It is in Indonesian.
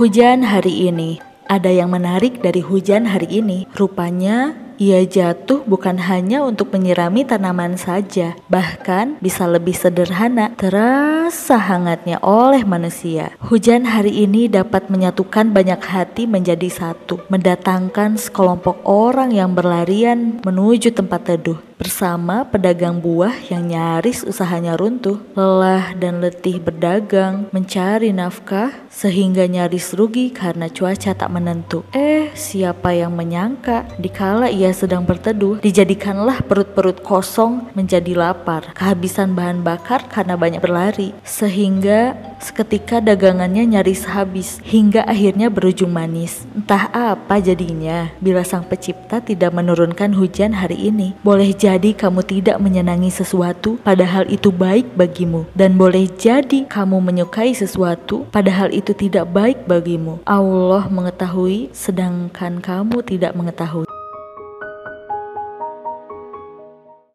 Hujan hari ini. Ada yang menarik dari hujan hari ini. Rupanya ia jatuh bukan hanya untuk menyirami tanaman saja, bahkan bisa lebih sederhana, terasa hangatnya oleh manusia. Hujan hari ini dapat menyatukan banyak hati menjadi satu, mendatangkan sekelompok orang yang berlarian menuju tempat teduh bersama pedagang buah yang nyaris usahanya runtuh, lelah dan letih berdagang, mencari nafkah, sehingga nyaris rugi karena cuaca tak menentu. Eh, siapa yang menyangka, dikala ia sedang berteduh, dijadikanlah perut-perut kosong menjadi lapar, kehabisan bahan bakar karena banyak berlari, sehingga seketika dagangannya nyaris habis, hingga akhirnya berujung manis. Entah apa jadinya, bila sang pencipta tidak menurunkan hujan hari ini, boleh jadi jadi kamu tidak menyenangi sesuatu padahal itu baik bagimu dan boleh jadi kamu menyukai sesuatu padahal itu tidak baik bagimu. Allah mengetahui sedangkan kamu tidak mengetahui.